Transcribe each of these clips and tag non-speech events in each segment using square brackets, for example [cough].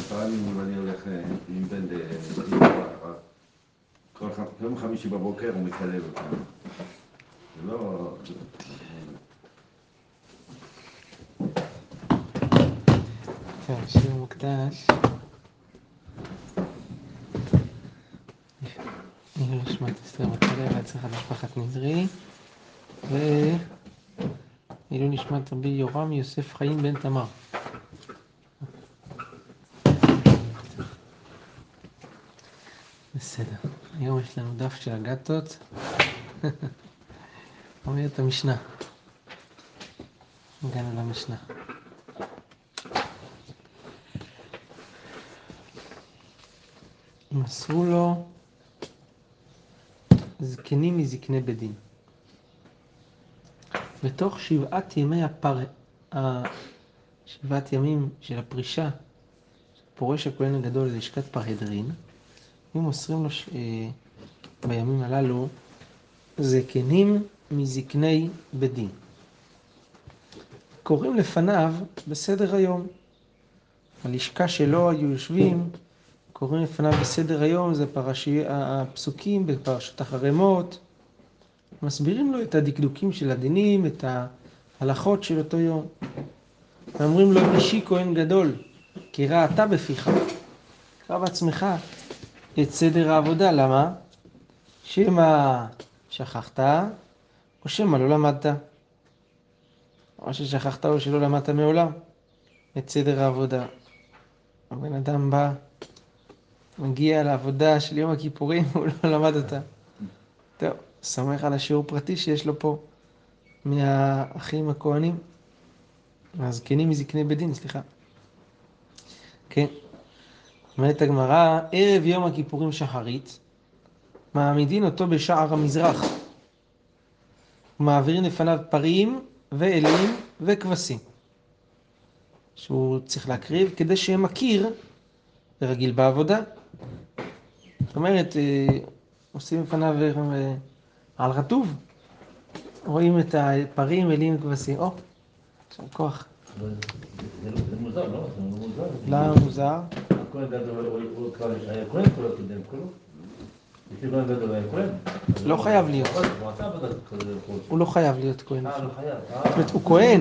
עשרה ימים אם אני הולך אה, עם בן ל... כל יום חמישי בבוקר הוא מתקלל אותנו. זה לא... טוב, שיר מוקדש. עילוי נשמת אסתר מקלב, והצלחת משפחת נזרי. ועילוי נשמת רבי יורם יוסף חיים בן תמר. בסדר. היום יש לנו דף של הגתות. [laughs] אומרת המשנה. הגענו למשנה. מסרו לו זקנים מזקני בית דין. בתוך שבעת ימי הפר... שבעת ימים של הפרישה, פורש הכהן הגדול ללשכת פרהדרין, היו מוסרים לו ש... בימים הללו זקנים מזקני בית דין. קוראים לפניו בסדר היום. הלשכה שלו היו יושבים קוראים לפניו בסדר היום, זה פרשי, הפסוקים בפרשת החרמות, מסבירים לו את הדקדוקים של הדינים, את ההלכות של אותו יום. ואומרים לו, אישי כהן גדול, כי ראה אתה בפיך, קרא בעצמך את סדר העבודה, למה? שמא שכחת, או שמא לא למדת. או ששכחת או שלא למדת מעולם את סדר העבודה. הבן אדם בא מגיע לעבודה של יום הכיפורים, [laughs] הוא לא למד אותה. טוב, סומך על השיעור פרטי שיש לו פה מהאחים הכהנים, מהזקנים מזקני בית דין, סליחה. כן. אומרת הגמרא, ערב יום הכיפורים שחרית, מעמידין אותו בשער המזרח. ומעבירים לפניו פרים ואלים וכבשים. שהוא צריך להקריב כדי שיהיה מכיר ורגיל בעבודה. זאת אומרת, אה, עושים לפניו אה, על רטוב, רואים את הפרים, אלים וכבשים. או, יישר כוח. זה לא- זה מוזר, לא? זה מוזר. למה מוזר? הכהן גדול, הוא- כבר היה כהן כולו קודם, כולו. לפי כהן גדול היה כהן. לא חייב להיות. הוא לא חייב להיות כהן. אה, לא חייב. זאת אומרת, הוא כהן,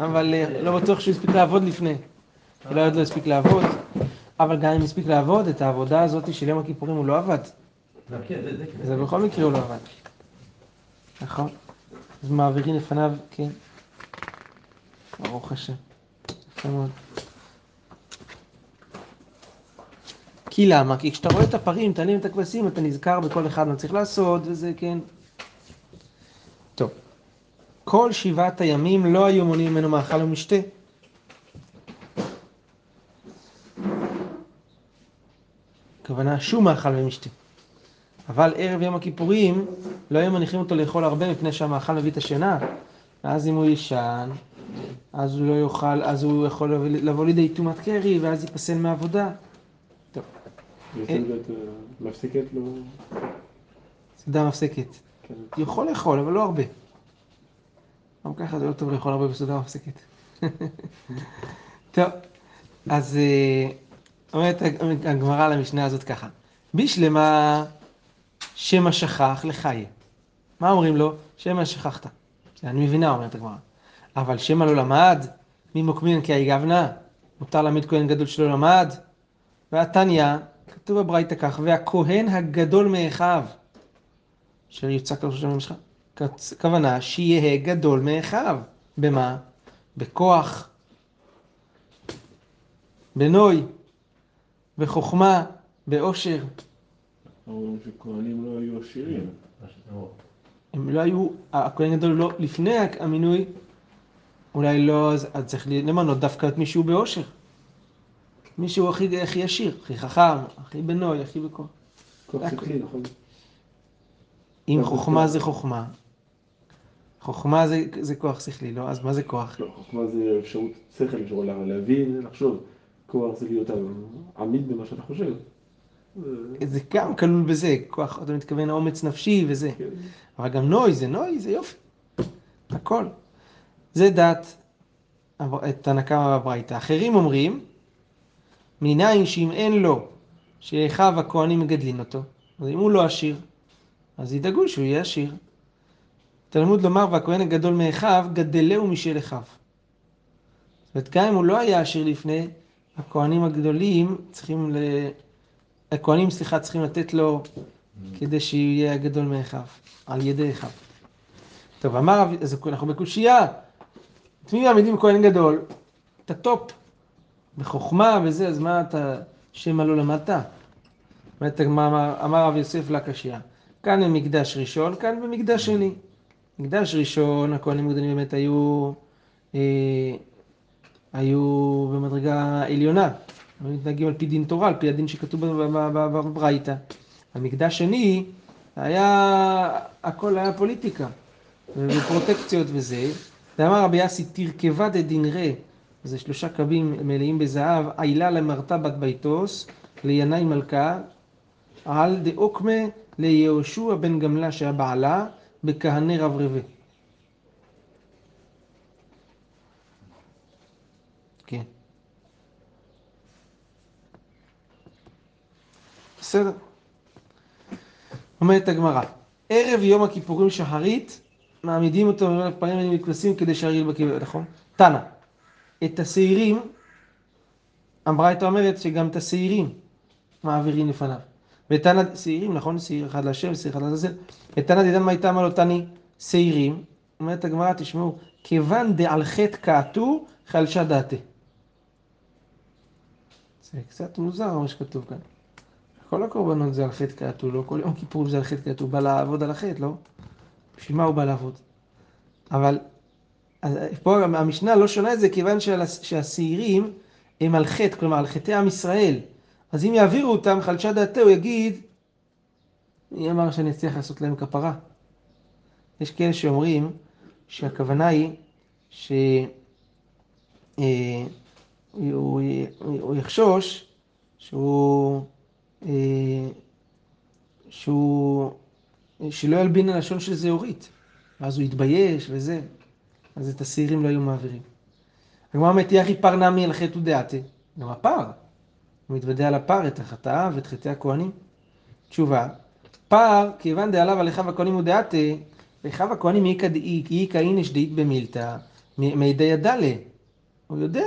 אבל אה, לא בטוח שהוא הספיק לעבוד לפני. אולי עוד לא הספיק לעבוד, אבל גם אם הספיק לעבוד, את העבודה הזאת של יום הכיפורים הוא לא עבד. זה כן, כן. זה בכל מקרה הוא לא עבד. נכון. אז מעבירים לפניו, כן. ברוך השם. יפה מאוד. כי למה? כי כשאתה רואה את הפרים, תעלים את הכבשים, אתה נזכר בכל אחד מה צריך לעשות, וזה כן. טוב. כל שבעת הימים לא היו מונעים ממנו מאכל ומשתה. הכוונה שום מאכל ומשתה. אבל ערב יום הכיפורים לא היו מניחים אותו לאכול הרבה מפני שהמאכל מביא את השינה. ואז אם הוא ישן, אז הוא לא יאכל, אז הוא יכול לבוא- לידי טומאת קרי, ואז ייפסל מהעבודה. אה, מפסיקת לו, סעודה מפסקת. כן, יכול לאכול, אבל לא הרבה. גם ככה זה לא טוב לאכול הרבה בסעודה מפסקת. [laughs] טוב, אז אה, אומרת הג- הגמרא על המשנה הזאת ככה: בשלמה שמא שכח לחיה. מה אומרים לו? שמא שכחת. אני מבינה, אומרת הגמרא. אבל שמא לא למד, מי מוקמין כי היגבנה? מותר להעמיד כהן גדול שלא למד? והתניא, כתוב בברייתא כך, והכהן הגדול מאחיו, אשר יוצק לראש המשך, כוונה שיהיה גדול מאחיו. במה? בכוח, בנוי, בחוכמה, באושר. אומרים שכהנים לא היו עשירים. הם לא היו, הכהן הגדול לא, לפני המינוי, אולי לא, אז, אז צריך למנות דווקא את מישהו באושר. מישהו הכי, הכי עשיר, הכי חכם, הכי בנוי, הכי שכלי, נכון? אם חוכמה זה- חוכמה, חוכמה זה, זה כוח שכלי, לא? אז מה זה כוח? לא, חוכמה זה אפשרות שכל, אפשרות לה- להבין, לחשוב. כוח זה להיות עמיד במה שאתה חושב. זה- גם כלול בזה, כוח, אתה מתכוון אומץ נפשי וזה. כן. אבל גם נוי, זה נוי, זה יופי. הכל. זה דת תנא קמא בברייתא. אחרים אומרים מניין שאם אין לו, שאחיו הכהנים מגדלים אותו, אז אם הוא לא עשיר, אז ידאגו שהוא יהיה עשיר. תלמוד לומר, והכהן הגדול מאחיו, גדלהו משל אחיו. זאת אומרת, גם אם הוא לא היה עשיר לפני, הכהנים הגדולים צריכים ל... הכהנים, סליחה, צריכים לתת לו כדי שיהיה הגדול מאחיו, על ידי אחיו. טוב, אמר, אז אנחנו בקושייה. את מי מעמידים כהן גדול? את ה top, בחוכמה וזה, אז מה אתה, שמא לא למדת? הגמרא, אמר, אמר רב יוסף לא קשיא, כאן במקדש ראשון, כאן במקדש שני. מקדש ראשון, הכהנים הגדולים באמת היו, אה, היו במדרגה עליונה. היו מתנהגים על פי דין תורה, על פי הדין שכתוב בברייתא. המקדש שני, היה, הכל היה פוליטיקה, ופרוטקציות וזה. ואמר רבי יאסי, תרכבה דדין זה שלושה קבים מלאים בזהב, עילה למרתה בת ביתוס, לינאי מלכה, על דאוקמה ליהושע בן גמלה שהיה בעלה, בכהני רב רבה. כן. בסדר. אומרת הגמרא, ערב יום הכיפורים שחרית, מעמידים אותו פנים ומתכנסים כדי שהרגל בקבר, נכון? תנא, את השעירים, הייתה אומרת שגם את השעירים מעבירים לפניו. ותנא, שעירים, נכון? שעיר אחד להשם, שעיר אחד לעזאזל. ותנא דידן מה הייתה אמר לו תני שעירים, אומרת הגמרא, תשמעו, כיוון דעל חטא קעתו, חלשה דעתי. זה קצת מוזר מה שכתוב כאן. כל הקורבנות זה על חטא קעתו, לא כל יום כיפור זה על חטא קעתו, הוא בא לעבוד על החטא, לא? בשביל מה הוא בא לעבוד? אבל אז פה המשנה לא שונה את זה כיוון שהשעירים הם על חטא, כלומר על חטאי עם ישראל. אז אם יעבירו אותם, חלשה דעתו, הוא יגיד, מי אמר שאני אצליח לעשות להם כפרה? יש כאלה שאומרים שהכוונה היא ש... אה, יחשוש שהוא, אה, שהוא, שלא ילבין הלשון של זהורית, ואז הוא יתבייש וזה, אז את השעירים לא היו מעבירים. הגמרא אומרת, יחי פר נמי על חטא ודעתי, גם הפר, הוא מתוודה על הפר, את החטאה ואת חטאי הכהנים. תשובה, פר, כיוון דעליו על אחיו הכהנים ודעתי, אחיו הכהנים איכא דאיק, איכא אינש דאית במילתא, מידי ידלה. הוא יודע,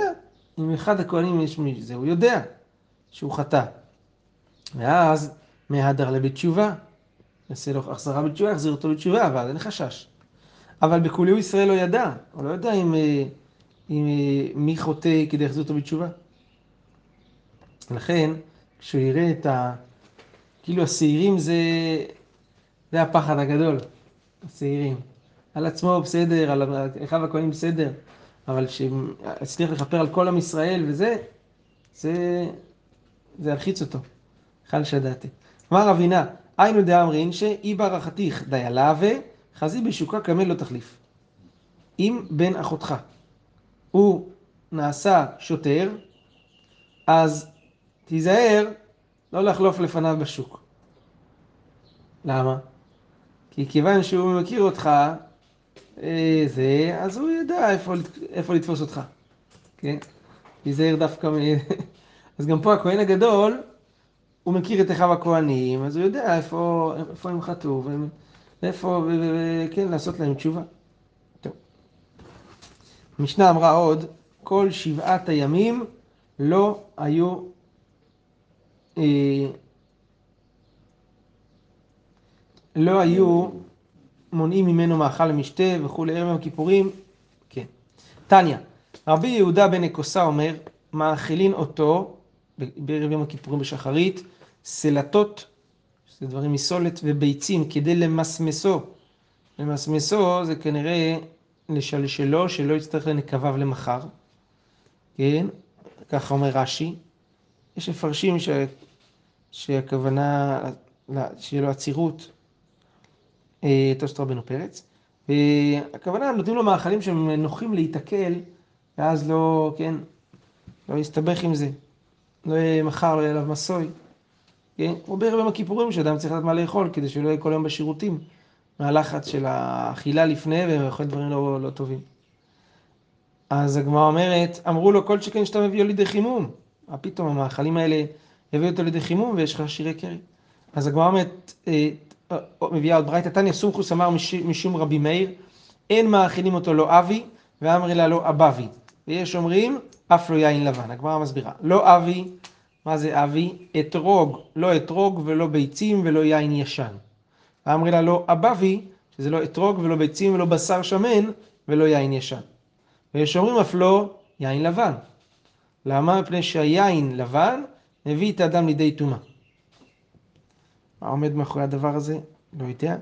אם אחד הכהנים יש מי זה, הוא יודע שהוא חטא. ואז מהדר לבית תשובה, יעשה לו החזרה בתשובה, יחזיר אותו בתשובה, אבל אין חשש. אבל בכולי ישראל לא ידע, הוא לא יודע אם, אה, אם אה, מי חוטא כדי להחזיר אותו בתשובה. לכן, כשהוא יראה את ה... כאילו השעירים זה... זה הפחד הגדול, השעירים. על עצמו בסדר, על אחיו הכהנים בסדר, אבל שהצליח לכפר על כל עם ישראל וזה, זה... זה ילחיץ אותו. חל שדעתי. אמר אבינה, היינו דאמרין שאי ברכתיך דיילה וחזי בשוקה כמל לא תחליף. אם בן אחותך הוא נעשה שוטר, אז תיזהר לא לחלוף לפניו בשוק. למה? כי כיוון שהוא מכיר אותך, אה, זה, אז הוא ידע איפה, איפה לתפוס אותך. כן? תיזהר דווקא מ... [laughs] אז גם פה הכהן הגדול, הוא מכיר את אחיו הכהנים, אז הוא יודע איפה, איפה הם חטאו, ואיפה, וכן, לעשות להם תשובה. טוב. המשנה אמרה עוד, כל שבעת הימים לא היו אה, לא היו מונעים ממנו מאכל למשתה וכולי, ערב הכיפורים, כן. תניא, רבי יהודה בן אקוסה אומר, מאכילין אותו בערב יום הכיפורים בשחרית, סלטות, שזה דברים מסולת, וביצים כדי למסמסו. למסמסו זה כנראה לשלשלו, שלא יצטרך לנקביו למחר. כן, ככה אומר רש"י. יש מפרשים ש... שהכוונה, שיהיה לו עצירות, תוספות רבנו פרץ. והכוונה, נותנים לו מאכלים שהם נוחים להיתקל, ואז לא, כן, לא יסתבך עם זה. לא יהיה מחר, לא יהיה עליו מסוי. כן? או בערב יום הכיפורים, שאדם צריך לדעת מה לאכול, כדי שלא יהיה כל היום בשירותים. מהלחץ של האכילה לפני, ואוכל דברים לא, לא טובים. אז הגמרא אומרת, אמרו לו, כל שכן שאתה מביא לידי חימום. מה פתאום המאכלים האלה הביאו אותו לידי חימום ויש לך שירי קרי. אז הגמרא אומרת, אה, אה, מביאה עוד ברייתא תניא, סומכוס אמר מש- משום רבי מאיר, אין מאכילים אותו לא אבי, ואמרי לה לא אבבי. ויש אומרים, אף לא יין לבן. הגמרא מסבירה, לא אבי, מה זה אבי? אתרוג, לא אתרוג ולא ביצים ולא יין ישן. ואמרי לה לא אבבי, שזה לא אתרוג ולא ביצים ולא בשר שמן ולא יין ישן. ויש אומרים אף לא יין לבן. למה? מפני שהיין לבן מביא את האדם לידי טומאה. מה עומד מאחורי הדבר הזה? לא יודע.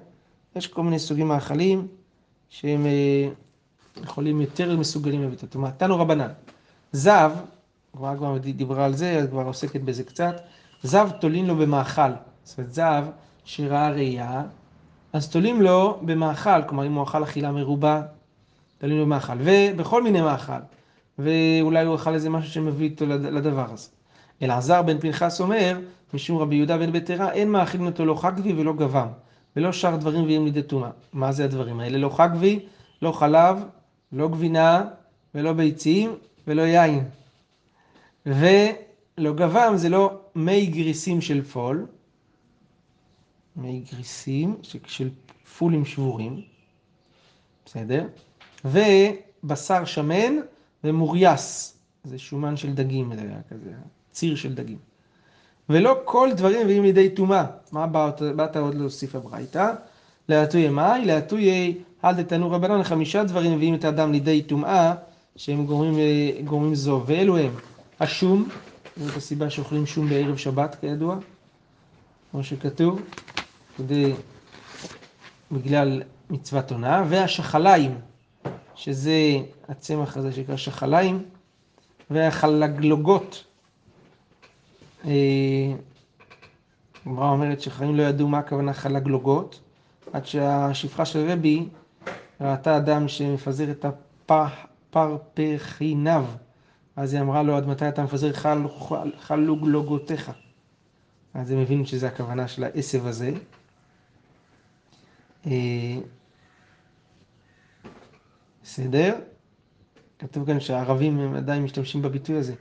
יש כל מיני סוגים מאכלים שהם אה, יכולים יותר מסוגלים להביא את הטומאה. תנו רבנן, זב, כבר כבר דיברה על זה, כבר עוסקת בזה קצת, זב תולין לו במאכל. זאת אומרת, זב שראה ראייה, אז תולים לו במאכל, כלומר אם הוא אכל אכילה מרובה, תולים לו במאכל, ובכל מיני מאכל, ואולי הוא אכל איזה משהו שמביא אותו לד- לדבר הזה. אלעזר בן פנחס אומר, משום רבי יהודה בן ביתרה, אין מאכילים אותו לא חגבי ולא גבם, ולא שאר דברים ויהיו לידי טומאה. מה זה הדברים האלה? לא חגבי, לא חלב, לא גבינה, ולא ביצים, ולא יין. ולא גבם זה לא מי גריסים של פול, מי גריסים של פולים שבורים, בסדר? ובשר שמן ומורייס, זה שומן של דגים, כזה, ציר של דגים. ולא כל דברים מביאים לידי טומאה. מה באת, באת עוד להוסיף הברייתא? להטויי מאי, להטויי אל דתנו רבנן, חמישה דברים מביאים את האדם לידי טומאה, שהם גורמים, אה, גורמים זו, ואלו הם השום, זאת הסיבה שאוכלים שום בערב שבת כידוע, כמו שכתוב, כדי, בגלל מצוות עונה, והשחליים, שזה הצמח הזה שנקרא שחליים, והחלגלוגות. אה, הגמרא אומרת שחיים לא ידעו מה הכוונה חלגלוגות, עד שהשפחה של רבי ראתה אדם שמפזר את הפרפחיניו, אז היא אמרה לו, עד מתי אתה מפזר חל, חל, חלוגלוגותיך? אז הם הבינו שזה הכוונה של העשב הזה. אה, בסדר? כתוב כאן שהערבים הם עדיין משתמשים בביטוי הזה,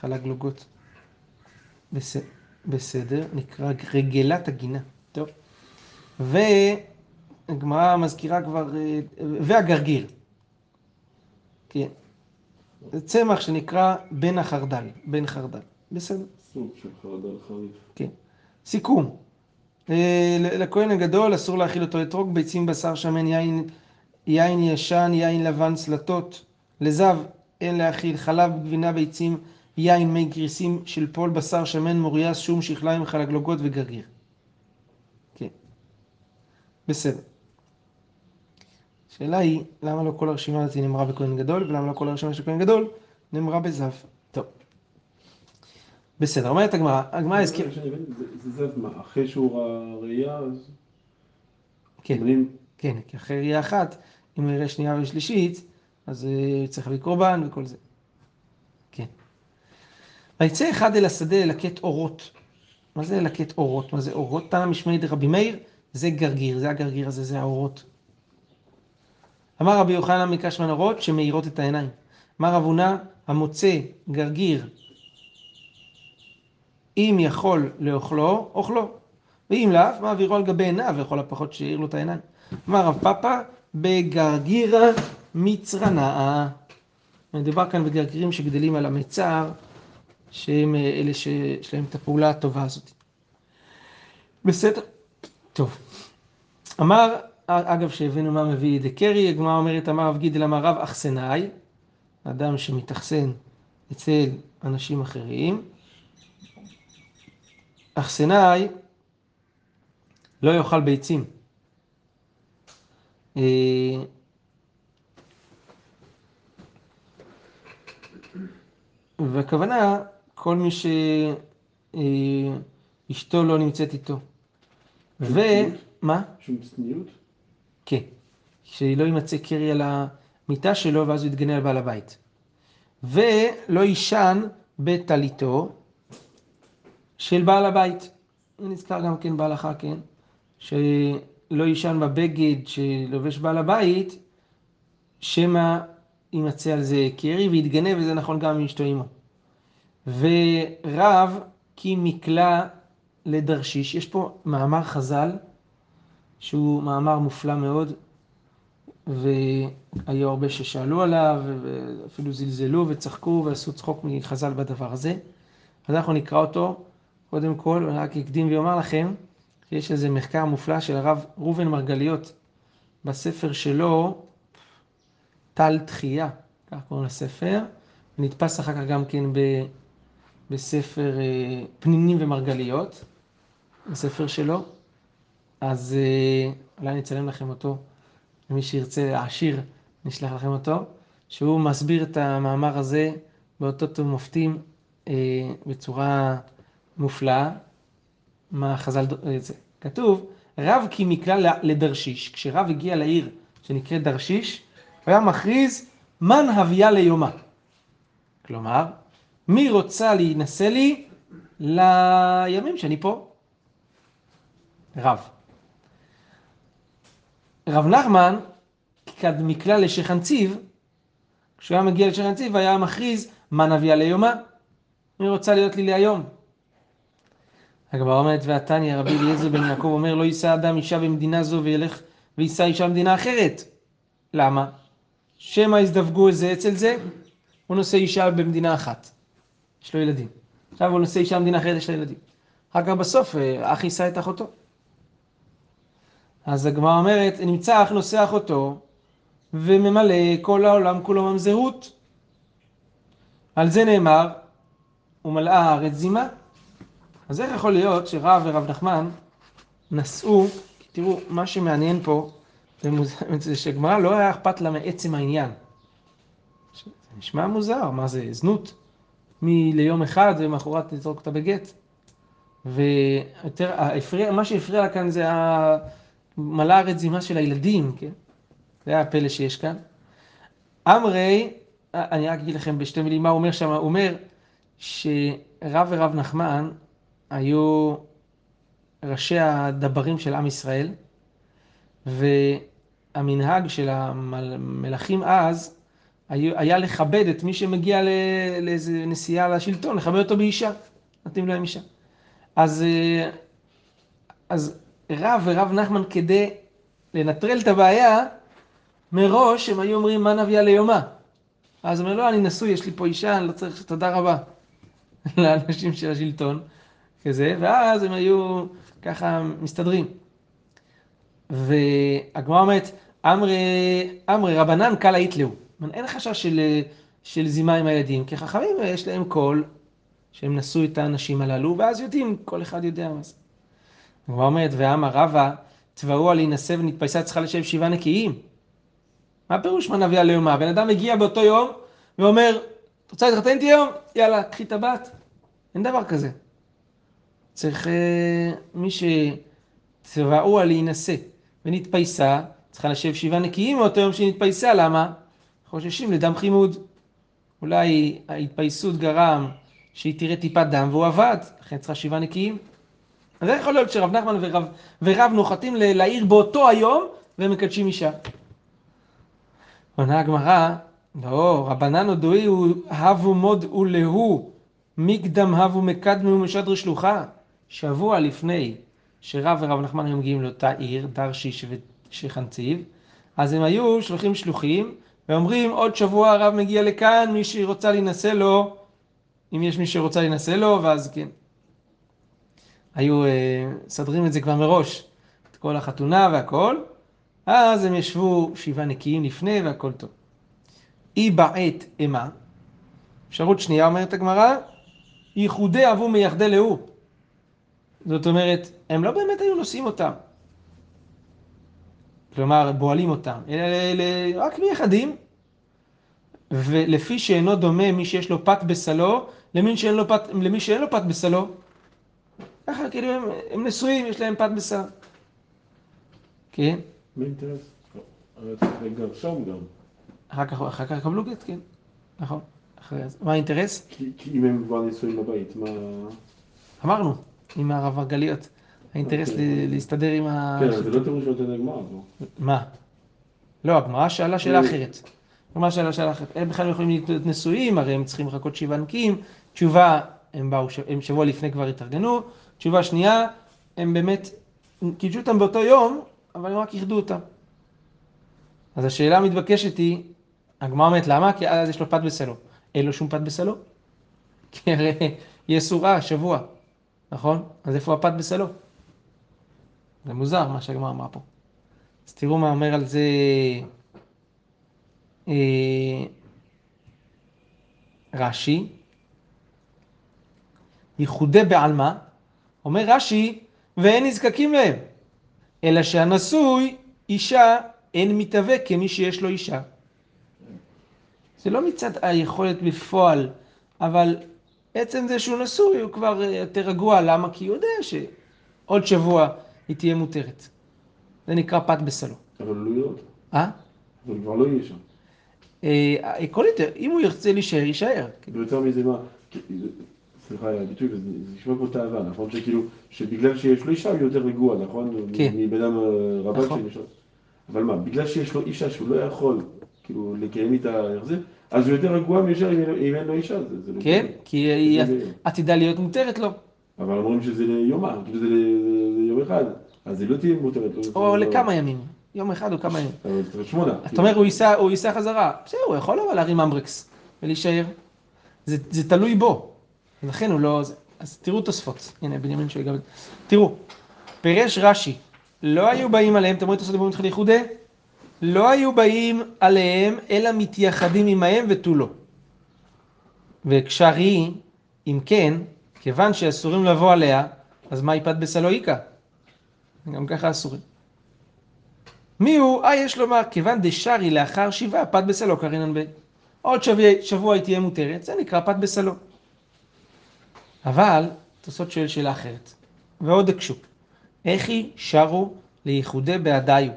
חלגלוגות. בס... בסדר, נקרא רגלת הגינה. טוב. והגמרא מזכירה כבר, אה, והגרגיר. כן. זה צמח שנקרא בן החרדל, בן חרדל. בסדר. סוג של חרדל חריף. כן. סיכום. אה, לכהן הגדול אסור להאכיל אותו אתרוג, ביצים, בשר, שמן, יין, יין ישן, יין לבן, סלטות. לזב אין להאכיל חלב, גבינה, ביצים, יין, מי גריסים, שלפול, בשר, שמן, מוריה, שום, שכליים, חלגלוגות וגרגיר. כן. בסדר. השאלה היא, למה לא כל הרשימה הזאת נאמרה בכהן גדול, ולמה לא כל הרשימה של כהן גדול נאמרה בזב. טוב. בסדר, אומרת הגמרא, הגמרא הזכיר... זה- זב מה, אחרי שהוא ראייה, אז... כן. כן, כי אחרי ראייה אחת, אם הוא יראה שנייה ושלישית, אז אה, צריך להביא קורבן וכל זה. כן. ויצא אחד אל השדה ללקט אורות. מה זה ללקט אורות? מה זה אורות? תנא משמעי דרבי מאיר, זה גרגיר, זה הגרגיר הזה, זה האורות. אמר רבי יוחנן מקשמן אורות שמאירות את העיניים. אמר רב הונא, המוצא גרגיר, אם יכול לאוכלו, אוכלו. ואם לאו, מעבירו על גבי עיניו, לכל הפחות שיעיר לו את העיניים. אמר רב פאפא, בגרגירה מצרנאה. מדובר כאן בגרגירים שגדלים על המיצר, שהם אה, אלה שיש להם את הפעולה הטובה הזאת. בסדר? טוב. אמר, אגב, שהבאנו מה מביא ידי קרי, הגמרא אומרת, אמר רב גידל אמר רב אחסנאי, אדם שמתאכסן אצל אנשים אחרים. אחסנאי לא יאכל ביצים. אה, והכוונה, כל מי שאשתו לא נמצאת איתו. ומה? שום צניעות? כן. שלא יימצא קרי על המיטה שלו ואז הוא יתגנה על בעל הבית. ולא יישן בטליתו של בעל הבית. נזכר גם כן בהלכה, כן? שלא יישן בבגד שלובש בעל הבית, שמא יימצא על זה קרי ויתגנה, וזה נכון גם עם אשתו עמו. ורב כי מקלע לדרשיש. יש פה מאמר חז"ל, שהוא מאמר מופלא מאוד, והיו הרבה ששאלו עליו, ואפילו זלזלו וצחקו ועשו צחוק מחז"ל בדבר הזה. אז אנחנו נקרא אותו. קודם כל, אני רק אקדים ואומר לכם, יש איזה מחקר מופלא של הרב ראובן מרגליות בספר שלו, טל תחייה, כך קוראים לספר, נתפס אחר כך גם כן ב, בספר אה, פנינים ומרגליות, בספר שלו, אז אה, אולי אני אצלם לכם אותו, למי שירצה להעשיר, נשלח לכם אותו, שהוא מסביר את המאמר הזה באותות ומופתים אה, בצורה מופלאה, מה חז"ל, זה. כתוב, רב כי מכלל לדרשיש, כשרב הגיע לעיר שנקראת דרשיש, הוא היה מכריז, מן הביאה ליומה. כלומר, מי רוצה להינשא לי לימים שאני פה? רב. רב נחמן, כד מכלל לשכנציב, כשהוא היה מגיע לשכנציב היה מכריז, מן הביאה ליומה. מי רוצה להיות לי להיום? הגמרא אומרת, והתניא, רבי אליעזר בן יעקב אומר, לא יישא אדם אישה במדינה זו וילך ויישא אישה במדינה אחרת. למה? שמא יזדווגו איזה אצל זה, הוא נושא אישה במדינה אחת. יש לו ילדים. עכשיו הוא נושא אישה במדינה אחרת, יש לו ילדים. אחר כך בסוף, אה, אח יישא את אחותו. אז הגמרא אומרת, נמצא אח נושא אחותו, וממלא כל העולם כולו ממזרות. על זה נאמר, ומלאה הארץ זימה. אז איך יכול להיות שרב ורב נחמן נשאו, תראו, מה שמעניין פה, זה שגמרא לא היה אכפת לה מעצם העניין. זה נשמע מוזר, מה זה, זנות? מליום אחד ומחרת לזרוק אותה בגט. ויותר, מה שהפריע לה כאן זה המלא הרזימה של הילדים, כן? זה הפלא שיש כאן. אמרי, אני רק אגיד לכם בשתי מילים מה הוא אומר שם, הוא אומר שרב ורב נחמן היו ראשי הדברים של עם ישראל, והמנהג של המלכים אז היה לכבד את מי שמגיע לאיזה נסיעה לשלטון, לכבד אותו באישה, נותנים להם אישה. אז, אז רב ורב נחמן כדי לנטרל את הבעיה, מראש הם היו אומרים מה נביאה ליומה. אז הוא אומר, לא, אני נשוי, יש לי פה אישה, אני לא צריך, תודה רבה [laughs] לאנשים של השלטון. כזה, ואז הם היו ככה מסתדרים. והגמרא אומרת, אמרי, אמרי רבנן קלה יתלהו. אין חשש של, של זימה עם הילדים, כי חכמים יש להם קול שהם נשאו את האנשים הללו, ואז יודעים, כל אחד יודע מה זה. הגמרא אומרת, ואמר רבא, תבעו על להינשא ונתפייסה צריכה לשב שבעה נקיים. מה הפירוש מה נביא על יומה? הבן אדם מגיע באותו יום ואומר, את רוצה להתחתן איתי היום? יאללה, קחי את הבת. אין דבר כזה. צריך, אה, מי שצבעו על להינשא ונתפייסה, צריכה לשב שבעה נקיים מאותו יום שהיא נתפייסה, למה? חוששים לדם חימוד. אולי ההתפייסות גרם שהיא תראה טיפת דם והוא עבד, לכן צריכה שבעה נקיים. אז איך יכול להיות שרב נחמן ורב, ורב נוחתים לעיר באותו היום והם מקדשים אישה? עונה הגמרא, לא, רבנן הודוי הבו מוד ולהו, מקדם הבו מקדמי ומשדרי שלוחה. שבוע לפני שרב ורב נחמן היו מגיעים לאותה עיר, דרשיש ושחנציב, אז הם היו שולחים שלוחים ואומרים עוד שבוע הרב מגיע לכאן, מי שרוצה להינשא לו, אם יש מי שרוצה להינשא לו, ואז כן. היו אה, סדרים את זה כבר מראש, את כל החתונה והכל, אז הם ישבו שבעה נקיים לפני והכל טוב. אי בעת אימה, אפשרות שנייה אומרת הגמרא, ייחודי אבו מייחדי להו. זאת אומרת, הם לא באמת היו נושאים אותם. כלומר, בועלים אותם, אלא רק מייחדים. ולפי שאינו דומה מי שיש לו פת בסלו, למי שאין לו פת, למי שאין לו פת בסלו. ככה, כאילו, הם, הם נשואים, יש להם פת בסלו. כן? מי אינטרס? גם. אחר כך, אחר כך קבלו גט, כן. נכון. אחרי זה. מה האינטרס? כי, כי אם הם כבר נשואים בבית, מה... אמרנו. עם הרב מרגליות. האינטרס אוקיי. להסתדר עם ה... כן, זה לא תירוש שנותן הגמרא פה. מה? לא, הגמרא שאלה שאלה אחרת. הגמרא שאלה שאלה אחרת. הם בכלל לא יכולים להיות נשואים, הרי הם צריכים לחכות שבעה נקיים, תשובה, הם באו, הם שבוע לפני כבר התארגנו, תשובה שנייה, הם באמת קידשו אותם באותו יום, אבל הם רק איחדו אותם. אז השאלה המתבקשת היא, הגמרא אומרת למה? כי אז יש לו פת בסלו. אין לו שום פת בסלו. כי הרי היא אסורה שבוע, נכון? אז איפה הפת בסלו? זה מוזר מה שהגמרא אמרה פה. אז תראו מה אומר על זה אה, רש"י. ייחודי בעלמא, אומר רש"י, ואין נזקקים להם, אלא שהנשוי, אישה, אין מתהווה כמי שיש לו אישה. זה לא מצד היכולת בפועל, אבל עצם זה שהוא נשוי הוא כבר אה, יותר רגוע, למה? כי הוא יודע שעוד שבוע היא תהיה מותרת. זה נקרא פת בסלו. אבל לא יהיה. אה? אבל כבר לא יהיה שם. אה, עקרונית, אם הוא ירצה להישאר, יישאר. ויותר מזה מה, סליחה על הביטוי, זה זה נשמע כמו תאווה, נכון? שכאילו, שבגלל שיש לו אישה הוא יותר רגוע, נכון? כן. מבן אדם אה, רבן נכון. שיש לו. אבל מה, בגלל שיש לו אישה שהוא לא יכול, כאילו, לקיים איתה החזיר, אז הוא יותר רגוע מאשר אם אין לו- אם אין לו אישה. זה- זה לא כן? בסדר. כי היא זה- עתידה להיות מותרת לו. אבל אומרים שזה ליומה, כאילו זה ליום אחד, אז היא לא תהיה מותרת. לא- או לא- לכמה ימים. יום אחד או כמה ימים. שמונה. אתה אומר, הוא ייסע, חזרה. בסדר, הוא יכול אבל להרים אמברקס ולהישאר. זה, זה תלוי בו. ולכן הוא לא... אז תראו תוספות. הנה, בנימין שואל גם... תראו, פירש רש"י, לא היו באים עליהם, רואים תוספות במתחיל ייחודי? לא היו באים עליהם, אלא מתייחדים עמהם ותו לא. וכשרי, אם כן, כיוון שאסורים לבוא עליה, אז מה איפת בסלואיקה? גם ככה אסורים. מי הוא? אה, יש לומר, כיוון דשרי לאחר שבעה, פת בסלו קרינן ב... עוד שבוע, שבוע היא תהיה מותרת, זה נקרא פת בסלו. אבל, תוספות שואל שאלה אחרת, ועוד הקשו. היא שרו לייחודי בעדיו?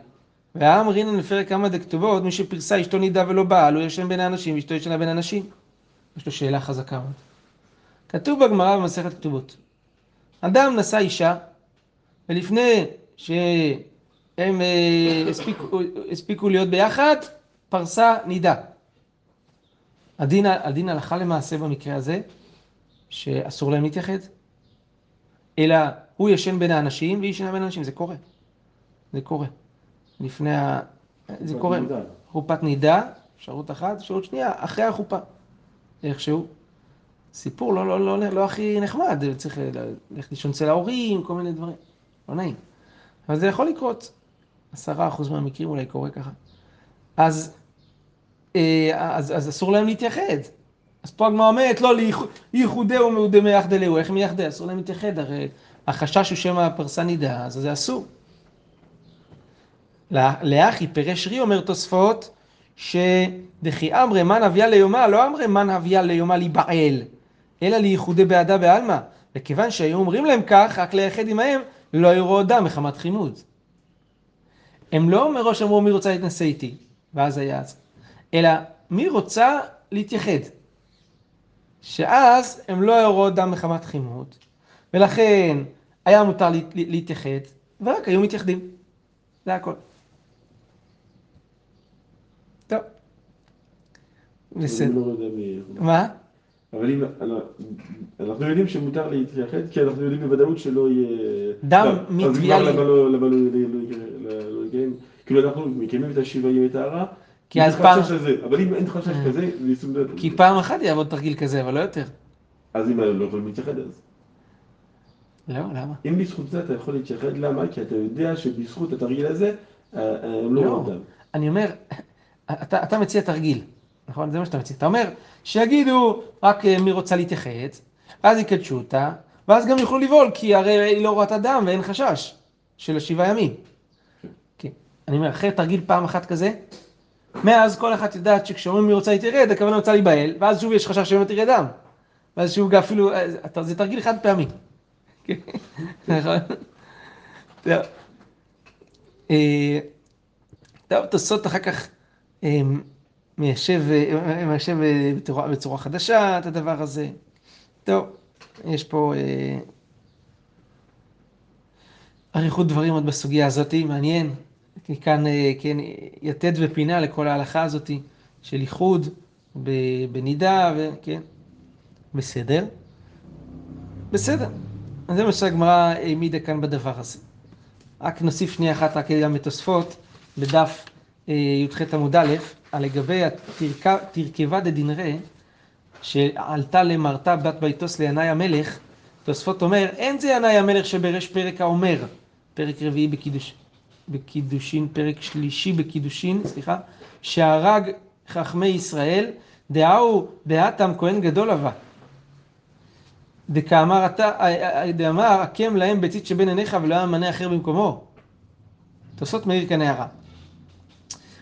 והאמרינן לפרק כמה דכתובות, מי שפרסה אשתו נידה ולא בעל, הוא ישן בין האנשים, ואשתו ישנה בין האנשים. יש לו שאלה חזקה מאוד. כתוב בגמרא במסכת כתובות, אדם נשא אישה, ולפני שהם אה, הספיקו, הספיקו להיות ביחד, פרסה נידה. הדין, הדין הלכה למעשה במקרה הזה, שאסור להם להתייחד, אלא הוא ישן בין האנשים והיא ישנה בין האנשים, זה קורה. זה קורה. לפני ה... זה קורה. נידה. חופת נידה, אפשרות אחת, אפשרות שנייה, אחרי החופה. איכשהו. סיפור לא, לא, לא, לא הכי נחמד, צריך ללכת לישון אצל ההורים, כל מיני דברים. לא נעים. אבל זה יכול לקרות. עשרה אחוז מהמקרים אולי קורה ככה. אז, אה, אז, אז אסור להם להתייחד. אז פה הגמרא אומרת, לא, לייחודהו מעודמי יחדלהו, איך מייחדה? אסור להם להתייחד, הרי החשש הוא שמא הפרסה נידה, אז זה אסור. לאחי פירש רי אומר תוספות, שדכי אמרי מן אביה ליומה, לא אמרי מן אביה ליומה להיבעל, אלא לייחודי בעדה בעלמא. וכיוון שהיו אומרים להם כך, רק לייחד עמהם, לא יראו דם מחמת חימוד. הם לא מראש אמרו מי רוצה להתנשא איתי, ואז היה אז, אלא מי רוצה להתייחד. שאז הם לא יראו דם מחמת חימוד, ולכן היה מותר לה- להתייחד, ורק היו מתייחדים. זה הכל. טוב. בסדר. לא. מה? אבל אם... אנחנו יודעים שמותר להתייחד, כי אנחנו יודעים בוודאות שלא יהיה... דם לא, מטביעה אז לי. למה לא לא- לא- לא- לא יקיים? כאילו אנחנו מקיימים את השבעה טהרה, כי אז פעם- אבל אם אין חשש אה. כזה, זה יישום דעת. כי פעם אחת יעבוד תרגיל כזה, אבל לא יותר. אז אם לא יכולים להתייחד אז. לא, למה? אם בזכות זה אתה יכול להתייחד, למה? כי אתה יודע שבזכות התרגיל הזה, אה, אה, הם לא לא. רואים דם. אני אומר, אתה, אתה מציע תרגיל, נכון? זה מה שאתה מציע. אתה אומר, שיגידו רק מי רוצה להתייחד, אז יקדשו אותה, ואז גם יוכלו לבעול, כי הרי היא לא רואה את הדם ואין חשש של השבעה ימים. כן. אני אומר, אחרי תרגיל פעם אחת כזה, מאז כל אחת יודעת שכשאומרים מי רוצה להתיירד, הכוונה רוצה להיבהל, ואז שוב יש חשש שבאמת יראה דם. ואז שוב אפילו, אה, זה- תרגיל חד פעמי. [laughs] נכון? טוב. אה, תוספות אחר כך אה, מיישב, בצורה, חדשה את הדבר הזה. טוב, יש פה אריכות דברים עוד בסוגיה הזאת, מעניין. כאן, אה, כן, יתד ופינה לכל ההלכה הזאת של איחוד בנידה, וכן. בסדר? בסדר. זה מה שהגמרא העמידה כאן בדבר הזה. רק נוסיף שנייה אחת, רק גם בתוספות, בדף אה, י"ח עמוד א', על לגבי התרכבה דדינרא, שעלתה למרתה בת ביתוס לינאי המלך, תוספות אומר, אין זה ינאי המלך שבריש פרק האומר, פרק רביעי בקידוש, בקידושין, פרק שלישי בקידושין, סליחה, שהרג חכמי ישראל, דאהו דהתם כהן גדול אבה. דקאמר אתה, דאמר הקם להם ביצית שבין עיניך ולא היה מנה אחר במקומו. תוספות מאיר כאן הערה.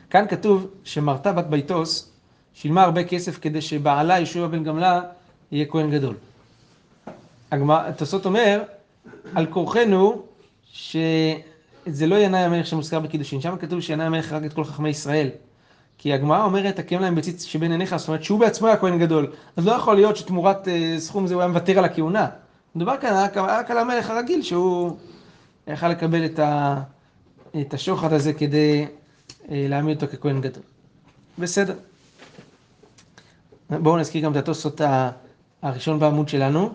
כאן כתוב שמרתה בת ביתוס שילמה הרבה כסף כדי שבעלה ישוע בן גמלה יהיה כהן גדול. תוספות אומר, על כורחנו שזה לא ינאי המלך שמוזכר בקידושין, שם כתוב שינאי המלך הרג את כל חכמי ישראל. כי הגמרא אומרת, תקם להם בציץ שבין עיניך, זאת אומרת שהוא בעצמו היה כהן גדול. אז לא יכול להיות שתמורת uh, סכום זה הוא היה מוותר על הכהונה. מדובר כאן רק, רק על המלך הרגיל, שהוא יכל לקבל את, ה, את השוחד הזה כדי uh, להעמיד אותו ככהן גדול. בסדר. בואו נזכיר גם את התוספות הראשון בעמוד שלנו.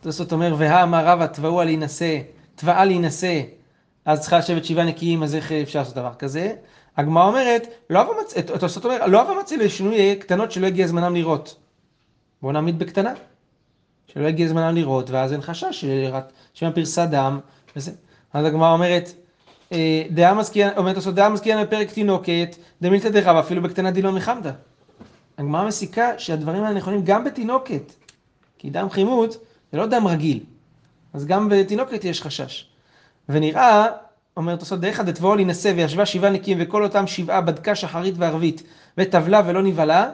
התוספות אומר, והאמר רבא תבעו על להינשא, תבעה להינשא, אז צריכה לשבת שבעה נקיים, אז איך אפשר לעשות דבר כזה? הגמרא אומרת, לא. התוספות אומר, לא אבה מצי לשינוי קטנות שלא הגיע זמנם לראות. בואו נעמיד בקטנה. שלא הגיע זמנם לראות, ואז אין חשש שמא פרסה דם, וזה. אז הגמרא אומרת, אה, דעה מזכיין, אומרת לעשות דעה מזכיין בפרק תינוקת, דמילתא דרב, אפילו בקטנה דילון מחמדה. הגמרא מסיקה שהדברים האלה נכונים גם בתינוקת, כי דם חימות זה לא דם רגיל, אז גם בתינוקת יש חשש. ונראה אומרת עושות דרך דתבואו להינשא וישבה שבעה נקיים וכל אותם שבעה בדקה שחרית וערבית וטבלה ולא נבהלה,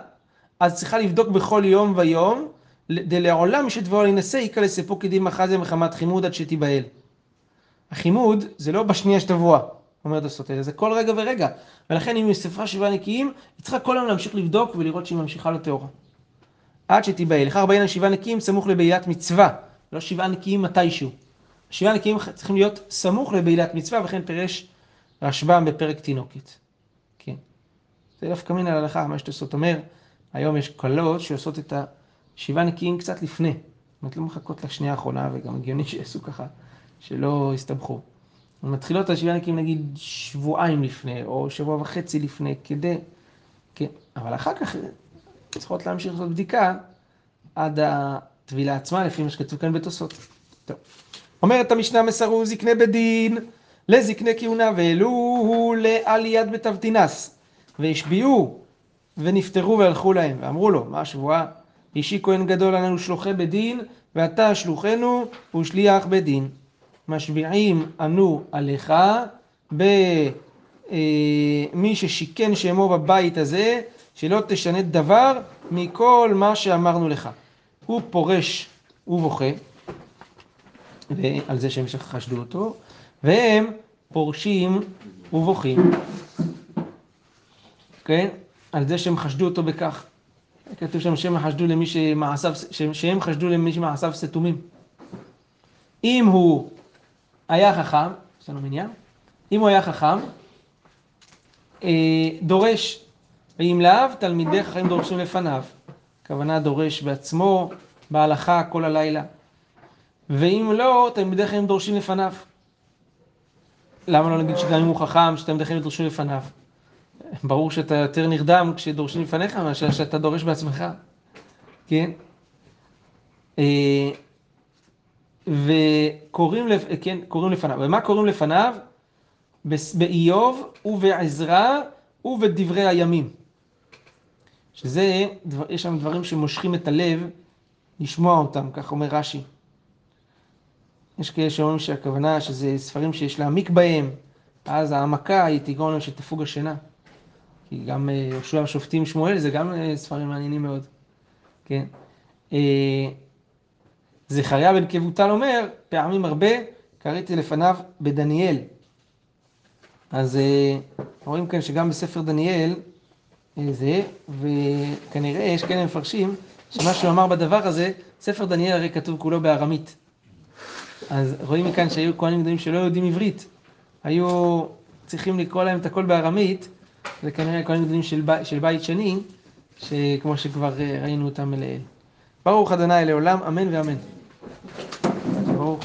אז צריכה לבדוק בכל יום ויום, דלעולם שתבואו להינשא יקרא לסיפוק כדין מחזה מחמת חימוד עד שתיבהל. החימוד זה לא בשנייה שתבואה, אומרת הסוטה, זה כל רגע ורגע. ולכן אם היא ספרה שבעה נקיים, היא צריכה כל היום להמשיך לבדוק ולראות שהיא ממשיכה לטהורה. עד שתיבהל. לכך ארבעים שבעה נקיים סמוך לבעילת מצווה, לא שבעה נקיים מתישהו. שבעה נקיים צריכים להיות סמוך לבעילת מצווה, וכן פירש רשב"ם בפרק תינוקת. כן. זה דווקא מן ההלכה, מה שתעשות אומר, היום יש כלות שעושות את השבעה נקיים קצת לפני. זאת אומרת, לא מחכות לשנייה האחרונה, וגם הגיוני שיעשו ככה, שלא יסתבכו. מתחילות השבעה נקיים נגיד שבועיים לפני, או שבוע וחצי לפני, כדי... כן, אבל אחר כך צריכות להמשיך לעשות בדיקה עד הטבילה עצמה, לפי מה שכתוב כאן בתוספות. טוב. אומרת המשנה מסרו זקני בדין לזקני כהונה והעלוהו לעליית בתבתינס והשביעו ונפטרו והלכו להם. ואמרו לו מה השבועה? אישי כהן גדול עלינו שלוחי בדין ואתה שלוחנו ושליח בדין. משביעים ענו עליך במי אה, ששיכן שמו בבית הזה שלא תשנה דבר מכל מה שאמרנו לך. הוא פורש ובוכה ועל זה שהם חשדו אותו, והם פורשים ובוכים, כן? על זה שהם חשדו אותו בכך. כתוב שם שהם חשדו למי שמעשיו, שהם חשדו למי שמעשיו סתומים. אם הוא היה חכם, יש לנו מניין, אם הוא היה חכם, אה, דורש, ואם לאו, תלמידי חכמים דורשים לפניו. הכוונה דורש בעצמו, בהלכה כל הלילה. ואם לא, תלמידי חיים דורשים לפניו. למה לא נגיד שגם אם הוא חכם, חיים דורשים לפניו? ברור שאתה יותר נרדם כשדורשים לפניך מאשר שאתה דורש בעצמך, כן? אה, וקוראים כן, קוראים לפניו. ומה קוראים לפניו? באיוב ובעזרא ובדברי הימים. שזה, יש שם דברים שמושכים את הלב לשמוע אותם, כך אומר רש"י. יש כאלה שאומרים שהכוונה שזה ספרים שיש להעמיק בהם, אז העמקה היא תגרום להם שתפוג השינה. כי גם אה, יהושע השופטים שמואל זה גם אה, ספרים מעניינים מאוד, כן. אה, זכריה בן כבוטל אומר, פעמים הרבה קראתי לפניו בדניאל. אז רואים כאן שגם בספר דניאל זה, וכנראה יש כאלה מפרשים שמה שהוא אמר בדבר הזה, ספר דניאל הרי כתוב כולו בארמית. אז רואים מכאן שהיו כהנים גדולים שלא יודעים עברית, היו צריכים לקרוא להם את הכל בארמית, זה כנראה כהנים גדולים של, בי, של בית שני, שכמו שכבר אה, ראינו אותם לעיל. ברוך אדוני לעולם, אמן ואמן. ברוך.